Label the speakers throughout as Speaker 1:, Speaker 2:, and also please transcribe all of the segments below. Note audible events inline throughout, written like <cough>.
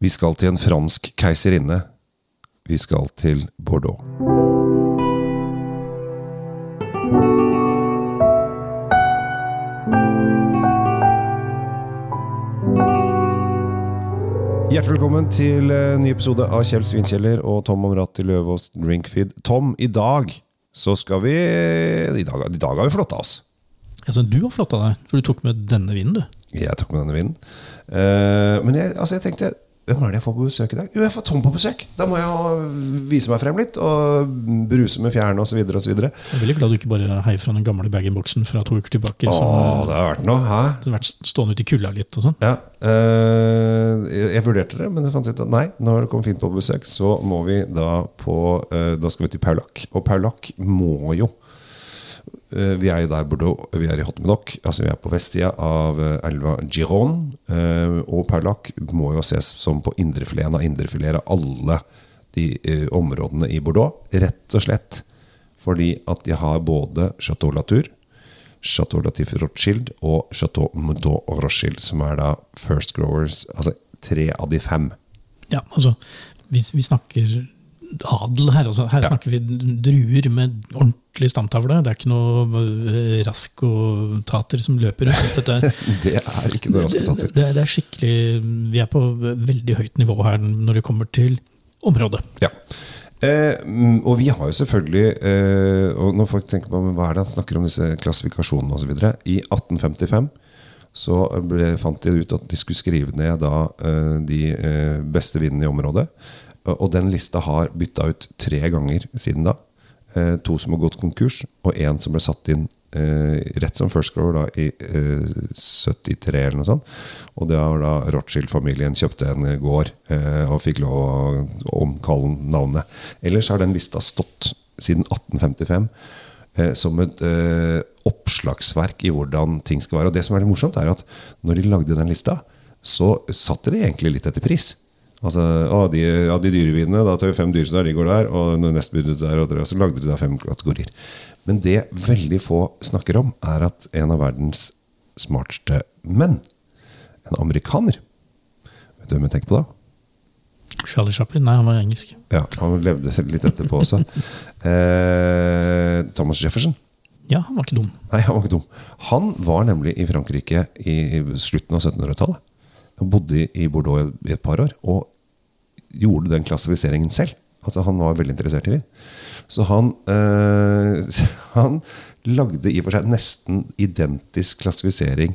Speaker 1: Vi skal til en fransk keiserinne. Vi skal til Bordeaux. Hjertelig velkommen til en ny episode av Kjell Svinkjeller og Tom Omrati Løvaas Drinkfeed. Tom, i dag så skal vi I dag, i dag har vi flotta oss.
Speaker 2: Altså, du har flotta deg, for du tok med denne vinen, du.
Speaker 1: Jeg tok med denne vinen. Uh, men jeg, altså jeg tenkte hvem er det jeg får på besøk i dag? Jo, jeg får Tom på besøk! Da må jeg jo vise meg frem litt og bruse med fjærene osv. osv.
Speaker 2: Jeg er veldig glad du ikke bare heier fra den gamle bag-in-boksen fra to uker tilbake.
Speaker 1: Åh,
Speaker 2: som
Speaker 1: det har vært noe. Hæ?
Speaker 2: har vært stående ute i kulda litt og sånn.
Speaker 1: Ja, øh, jeg, vurderte det, men jeg fant ut at nei, når det kommer fint på besøk, så må vi da på øh, Da skal vi til Paulak. Og Paulak må jo Vi er der Bordeaux, vi er i Hotmedoc. Altså vi er på vestsida av eh, elva Gironde. eh, Og Perlac må jo ses som på indrefileten av indrefileter av alle de eh, områdene i Bordeaux. Rett og slett fordi at de har både Chateau Latour, Chateau Latif Rothschild og Chateau Moudon Rothschild, som er da First Growers. Altså tre av de fem.
Speaker 2: Ja, altså, vi, vi snakker adel her. Altså. Her
Speaker 1: Ja.
Speaker 2: snakker vi druer med ordentlig stamtavle. Det er ikke noe raskotater rask og tater som løper rundt. Dette <laughs>
Speaker 1: Det er ikke noe raskotater ut.
Speaker 2: det, det er skikkelig Vi er på veldig høyt nivå her når det kommer til området.
Speaker 1: Ja. Eh, mm, og vi har jo selvfølgelig eh, Og når folk tenker på hva er det han snakker om disse klassifikasjonene osv. I 1855 så ble, fant de ut at de skulle skrive ned da eh, de eh, beste vinene i området. Og den lista har bytta ut tre ganger siden da. Eh, to som har gått konkurs, og én som ble satt inn eh, rett som First Grower da, i eh, 73 eller noe sånt. Og det var da Rothschild-familien kjøpte en gård eh, og fikk lov å omkalle navnet. Ellers har den lista stått siden 1855 eh, som et eh, oppslagsverk i hvordan ting skal være. Og det som er litt morsomt, er at når de lagde den lista, så satte de egentlig litt etter pris. Altså, å, de, ja, de dyrevinene, da tar vi fem dyr som der, de går der, og nest der, og der, så lagde de da fem kategorier. Men det veldig få snakker om, er at en av verdens smarteste menn, en amerikaner Vet du hvem jeg tenker på da?
Speaker 2: Charlie Chaplin? Nei, han var engelsk.
Speaker 1: Ja, Han levde litt etterpå også. <laughs> Eh, Thomas Jefferson.
Speaker 2: Ja, han var ikke dum.
Speaker 1: Nei, han var ikke dum. Han var nemlig i Frankrike i slutten av 1700-tallet. Han bodde i Bordeaux i et par år og gjorde den klassifiseringen selv. Altså Han var veldig interessert i vin. Så han, eh, <laughs> han lagde i og for seg nesten identisk klassifisering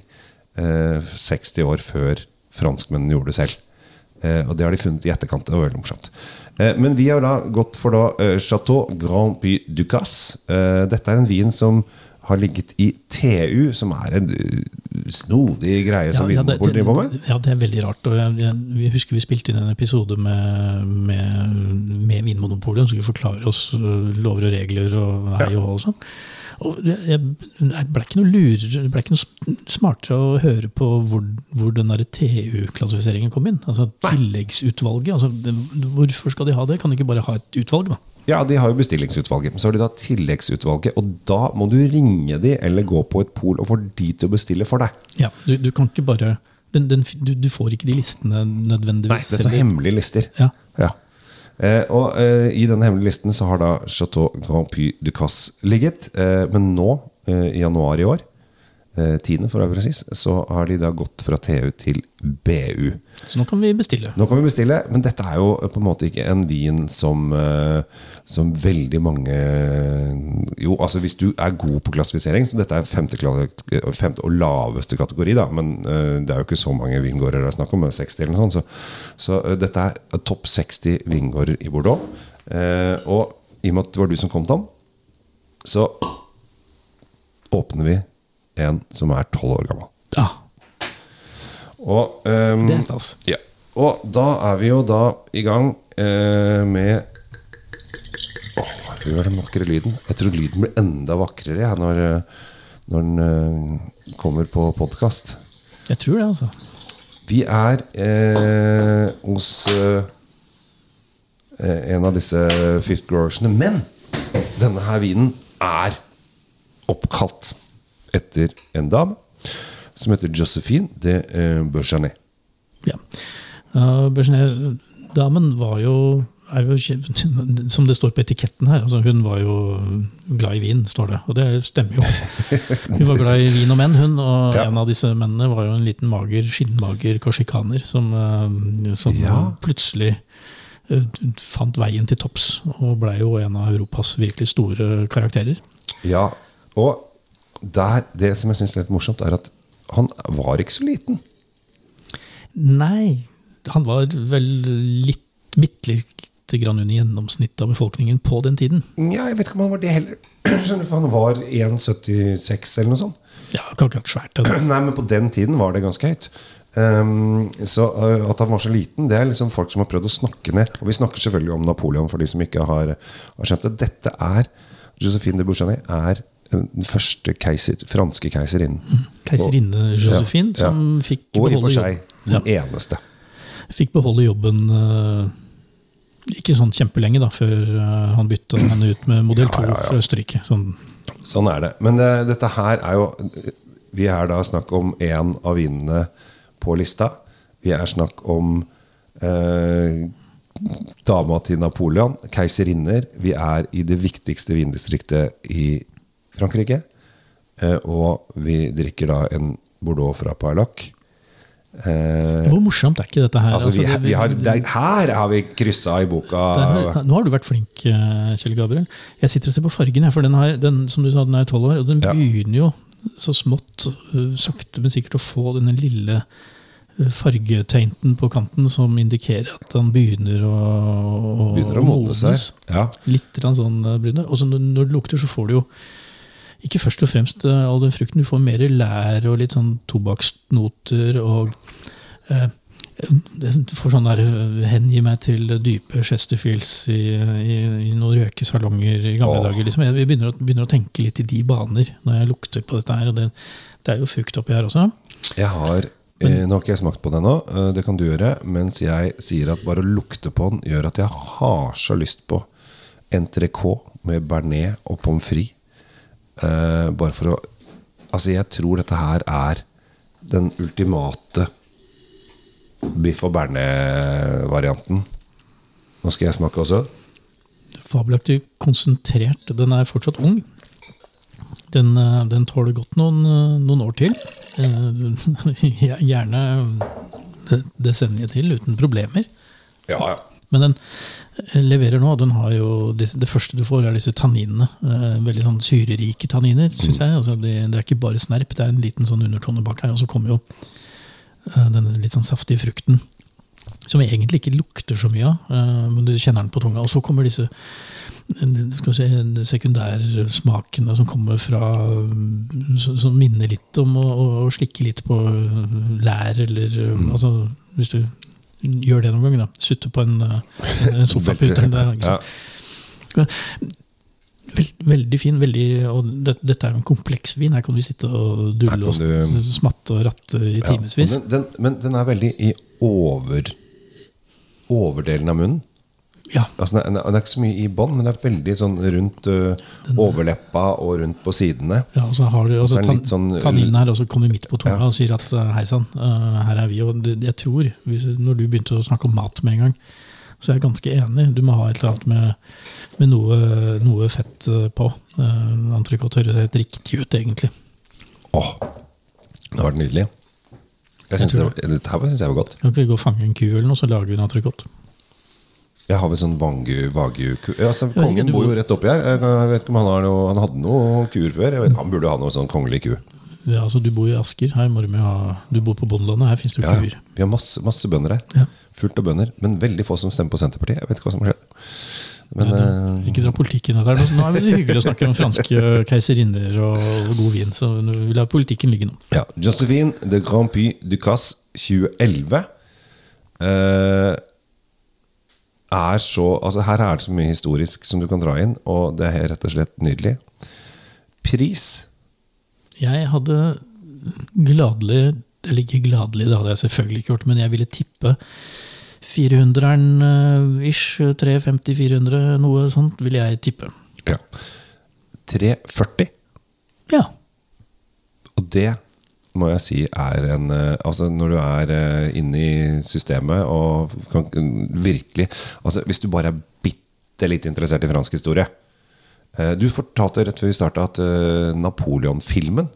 Speaker 1: eh, 60 år før franskmennene gjorde det selv. Eh, og det har de funnet i etterkant. Det var veldig morsomt. Eh, men vi har da gått for da eh, Chateau Grand Puy Ducasse. Eh, dette er en vin som har ligget i TU, som er en eh, snodig greie som Vinmonopolet ja, driver med.
Speaker 2: ja, det er veldig rart. Og jeg, jeg, vi husker vi spilte inn en episode med, med, med Vinmonopolet, som skulle forklare oss øh, lover og regler og hei og hå og sånn. Og jeg, jeg jeg ble ikke noe lurere, det ble ikke noe smartere å høre på hvor, hvor den TU-klassifiseringen kom inn. Altså tilleggsutvalget. Altså, det, hvorfor skal de ha det? Kan de ikke bare ha et utvalg, da?
Speaker 1: Ja, de har jo bestillingsutvalget. Så har de da tilleggsutvalget. Og da må du ringe de eller gå på et pol og få de til å bestille for deg.
Speaker 2: Ja, du, du kan ikke bare den, den, du, du får ikke de listene nødvendigvis.
Speaker 1: Nei, det er så hemmelige lister.
Speaker 2: Ja.
Speaker 1: Ja. Eh, og eh, I denne hemmelige listen så har da Chateau Grand Puy Ducasse ligget. Eh, men nå, eh, i januar i år, eh, 10. for å være presis, så har de da gått fra TU til BU.
Speaker 2: Så nå kan vi bestille.
Speaker 1: Nå kan vi bestille, men dette er jo på en måte ikke en vin som, eh, som veldig mange Jo, altså hvis du er god på klassifisering, så dette er femte, femte og laveste kategori, da, men eh, det er jo ikke så mange vingårder det er snakk om, det er 60 eller noe sånt. Så, så dette er topp 60 vingårder i Bordeaux. Og i og med at det var du som kom, Tom, så åpner vi en som er tolv år gammel.
Speaker 2: Ja,
Speaker 1: Og, um,
Speaker 2: det er stas.
Speaker 1: ja. Og da er vi jo da i gang uh, med Åh, Hør den vakre lyden. Jeg tror lyden blir enda vakrere jeg, når, eh, når den uh, kommer på podkast.
Speaker 2: Jeg tror det, altså.
Speaker 1: Vi er uh, hos en av disse Fifth Growersene. Men denne her vinen er oppkalt etter en dame som heter Josephine de eh,
Speaker 2: Ja. Uh, Bergenet-damen var jo, jo <laughs> Som det står på etiketten her, altså hun var jo glad i vin, står det. Og det stemmer jo. <laughs> Hun var glad i vin og menn, hun. Og
Speaker 1: Ja.
Speaker 2: en av disse mennene var jo en liten mager, skinnmager korsikaner som, eh, som
Speaker 1: Ja.
Speaker 2: plutselig eh, fant veien til topps. Og blei jo en av Europas virkelig store karakterer.
Speaker 1: Ja, og der, det som jeg syns er litt morsomt, er at han var ikke så liten.
Speaker 2: Nei, han var vel litt, bitte lite grann under gjennomsnittet av befolkningen på den tiden.
Speaker 1: Ja, jeg vet ikke om han var det heller. <clears throat> Skjønner for Han var 1,76 eller noe sånt.
Speaker 2: Ja, ikke akkurat svært. Den. <clears throat>
Speaker 1: Nei, men på den tiden var det ganske høyt. Um, så at han var så liten, det er liksom folk som har prøvd å snakke ned. Og vi snakker selvfølgelig om Napoleon, for de som ikke har, har skjønt det. Dette er Josephine de Bourgogne er den første keiser, franske keiserinnen.
Speaker 2: Keiserinne Josephine,
Speaker 1: Ja, ja.
Speaker 2: som fikk
Speaker 1: Og i og for seg
Speaker 2: jobben.
Speaker 1: den eneste.
Speaker 2: fikk beholde jobben eh, ikke sånn kjempelenge, da, før eh, han bytta henne ut med modell 2
Speaker 1: Ja,
Speaker 2: fra Østerrike. Sånn,
Speaker 1: Sånn er det. Men det, dette her er jo Vi er da snakk om én av vinene på lista. Vi er snakk om eh, dama til Napoleon, keiserinner. Vi er i det viktigste vindistriktet i Frankrike. Eh, og vi drikker da en Bordeaux fra Parloc. Eh,
Speaker 2: Hvor morsomt er ikke dette her?
Speaker 1: altså, vi,
Speaker 2: Altså, det-
Speaker 1: vi har, det, er- her har vi kryssa i boka.
Speaker 2: Her- Nå har du vært flink, eh, Kjell Gabriel. Jeg sitter og ser på fargen, for den, har, den som du sa, den er tolv år. Og den
Speaker 1: Ja.
Speaker 2: begynner jo så smått, eh, sakte, men sikkert, å få denne lille fargetegnten på kanten som indikerer at han begynner å,
Speaker 1: Begynner å modne seg. Ja.
Speaker 2: Litt sånn brune. Og så når det lukter, så får du jo ikke først og fremst eh, all den frukten. Du får mer lær og litt sånn tobakksnoter og eh, Du får sånn der eh, hengi meg til dype Chesterfields i, i, i noen røkesalonger i gamle
Speaker 1: Åh.
Speaker 2: dager. Liksom. Jeg begynner å, begynner å tenke litt i de baner når jeg lukter på dette her. Og det, det er jo frukt oppi her også.
Speaker 1: Jeg har, eh, nå har ikke jeg smakt på den ennå, det kan du gjøre. Mens jeg sier at bare å lukte på den gjør at jeg har så lyst på entrecôte med bearnés og pommes frites. Eh, bare for å Altså, jeg tror dette her er den ultimate biff og bearnés-varianten. Nå skal jeg smake også.
Speaker 2: Fabelaktig konsentrert. Den er fortsatt ung. Den, eh, den tåler godt noen, eh, noen år til. Eh, <laughs> Gjerne det- desenniet til uten problemer.
Speaker 1: Ja, ja.
Speaker 2: Men den eh, leverer nå. Den har jo disse, det første du får, er disse tanninene. Eh, veldig sånn syrerike tanniner, syns jeg. Altså, det, det er ikke bare snerp, det er en liten sånn undertone bak her. Og så kommer jo eh, denne litt sånn saftige frukten. Som egentlig ikke lukter så mye av, men du kjenner den på tunga. Og så kommer disse skal vi si, sekundærsmakene som kommer fra mm, Som minner litt om å, å, slikke litt på lær, eller mm. altså, Hvis du gjør det noen ganger. da. Sutte på en, eh, en sofapute. <laughs>
Speaker 1: Ja.
Speaker 2: Veld, veldig fin. veldig, og det, Dette er jo en kompleks vin. Her kan du sitte og dulle
Speaker 1: du,
Speaker 2: og smatte og ratte i
Speaker 1: Ja,
Speaker 2: timevis.
Speaker 1: den, men den er veldig i over overdelen av munnen.
Speaker 2: Ja,
Speaker 1: Altså, det, er, er ikke så mye i bånn, men det er veldig sånn rundt ø, overleppa og rundt på sidene.
Speaker 2: ja, og så har du
Speaker 1: så
Speaker 2: også
Speaker 1: er
Speaker 2: tan,
Speaker 1: sånn-
Speaker 2: tanninen her, også kommer midt på tunga
Speaker 1: Ja.
Speaker 2: og sier at hei sann, uh, her er vi. Og jeg tror, hvis, når du begynte å snakke om mat med en gang, så er jeg ganske enig. Du må ha et eller annet med, med noe, noe fett på. Uh, Entrecôte høres helt riktig ut, egentlig.
Speaker 1: Åh, det har vært nydelig. Jeg synes
Speaker 2: jeg
Speaker 1: det, dette her synes jeg var godt.
Speaker 2: Kan ikke vi gå og fange en ku eller noe, så lager vi en entrecôte?
Speaker 1: Jeg har vel sånn vangu, vagu altså, Kongen bor jo rett oppi her. Jeg, vet ikke om Han har noe, Han hadde noen kuer før. Vet, han burde ha noe sånn kongelig ku.
Speaker 2: Ja, altså Du bor i Asker, her må du, ha, du bor på bondelandet, her fins det jo
Speaker 1: Ja,
Speaker 2: kuer.
Speaker 1: Vi har masse, masse bønder her.
Speaker 2: Ja.
Speaker 1: Fullt av bønder. Men veldig få som stemmer på Senterpartiet. Jeg vet ikke hva som har skjedd. Men
Speaker 2: Ja,
Speaker 1: eh,
Speaker 2: du, ikke dra politikken her. Nå er det hyggelig å snakke om franske keiserinner og, og god vin, så nå vil jeg politikken ligge nå.
Speaker 1: Ja, Josephine de Grand Prix Ducasse 2011 eh, er så altså Her er det så mye historisk som du kan dra inn, og det er rett og slett nydelig. Pris
Speaker 2: Jeg hadde gladelig Eller ikke gladelig, det hadde jeg selvfølgelig ikke gjort, men jeg ville tippe 400-eren eh, ish. 350-400, noe sånt, vil jeg tippe.
Speaker 1: ja. 340.
Speaker 2: Ja.
Speaker 1: Og det må jeg si er en eh, Altså Når du er eh, inne i systemet og kan virkelig Altså Hvis du bare er bitte litt interessert i fransk historie eh, Du fortalte rett før vi starta at Napoleon-filmen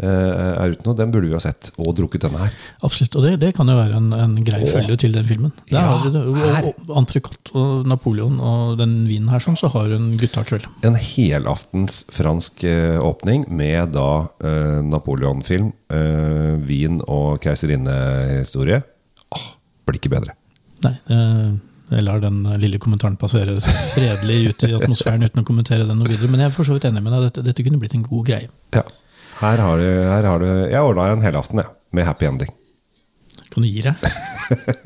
Speaker 1: er ute nå. Den burde vi ha sett. Og drukket denne her.
Speaker 2: Absolutt, og det, det kan jo være en, en grei følge til den filmen. Der
Speaker 1: Ja,
Speaker 2: har det. Og, og Entrecôte og Napoleon og den vinen her, sånn, så har du en guttakveld.
Speaker 1: En helaftens fransk eh, åpning med da eh, Napoleon-film, eh, vin og keiserinnehistorie. Åh, blir ikke bedre.
Speaker 2: Nei, eh, jeg lar den lille kommentaren passere seg fredelig ut i atmosfæren uten å kommentere den noe videre. Men jeg er for så vidt enig med deg. Dette, dette kunne blitt en god greie.
Speaker 1: Ja. Her har du, her har du Jeg ordna en helaften, jeg. Med happy ending.
Speaker 2: Kan du gi deg?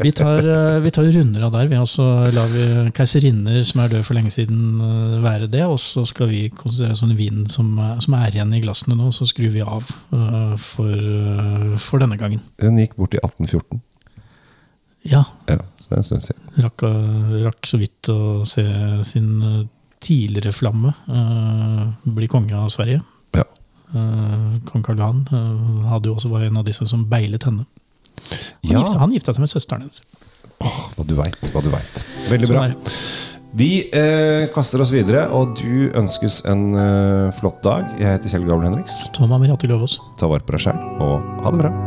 Speaker 2: Vi tar, eh, vi tar runder av der. Vi altså lar vi keiserinner som er døde for lenge siden, eh, være det. Og så skal vi konsentrere oss om vinen som, er- som er igjen i glassene nå. Så skrur vi av eh, for, eh, for denne gangen.
Speaker 1: Hun gikk bort i 1814.
Speaker 2: Ja,
Speaker 1: Ja, så det er en stund siden.
Speaker 2: rakk, eh, rakk så vidt å se sin eh, tidligere flamme eh, bli konge av Sverige. Eh, Kong Karl Johan eh, hadde jo også var en av disse som beilet henne. Han,
Speaker 1: Ja.
Speaker 2: gifta, han gifta seg med søsteren hennes.
Speaker 1: Åh, hva du veit, hva du veit. Veldig
Speaker 2: Sånn
Speaker 1: bra. Vi eh, kaster oss videre, og du ønskes en eh, flott dag. Jeg heter Kjell Gabel Henriks. Ta vare på deg sjæl, og ha det bra.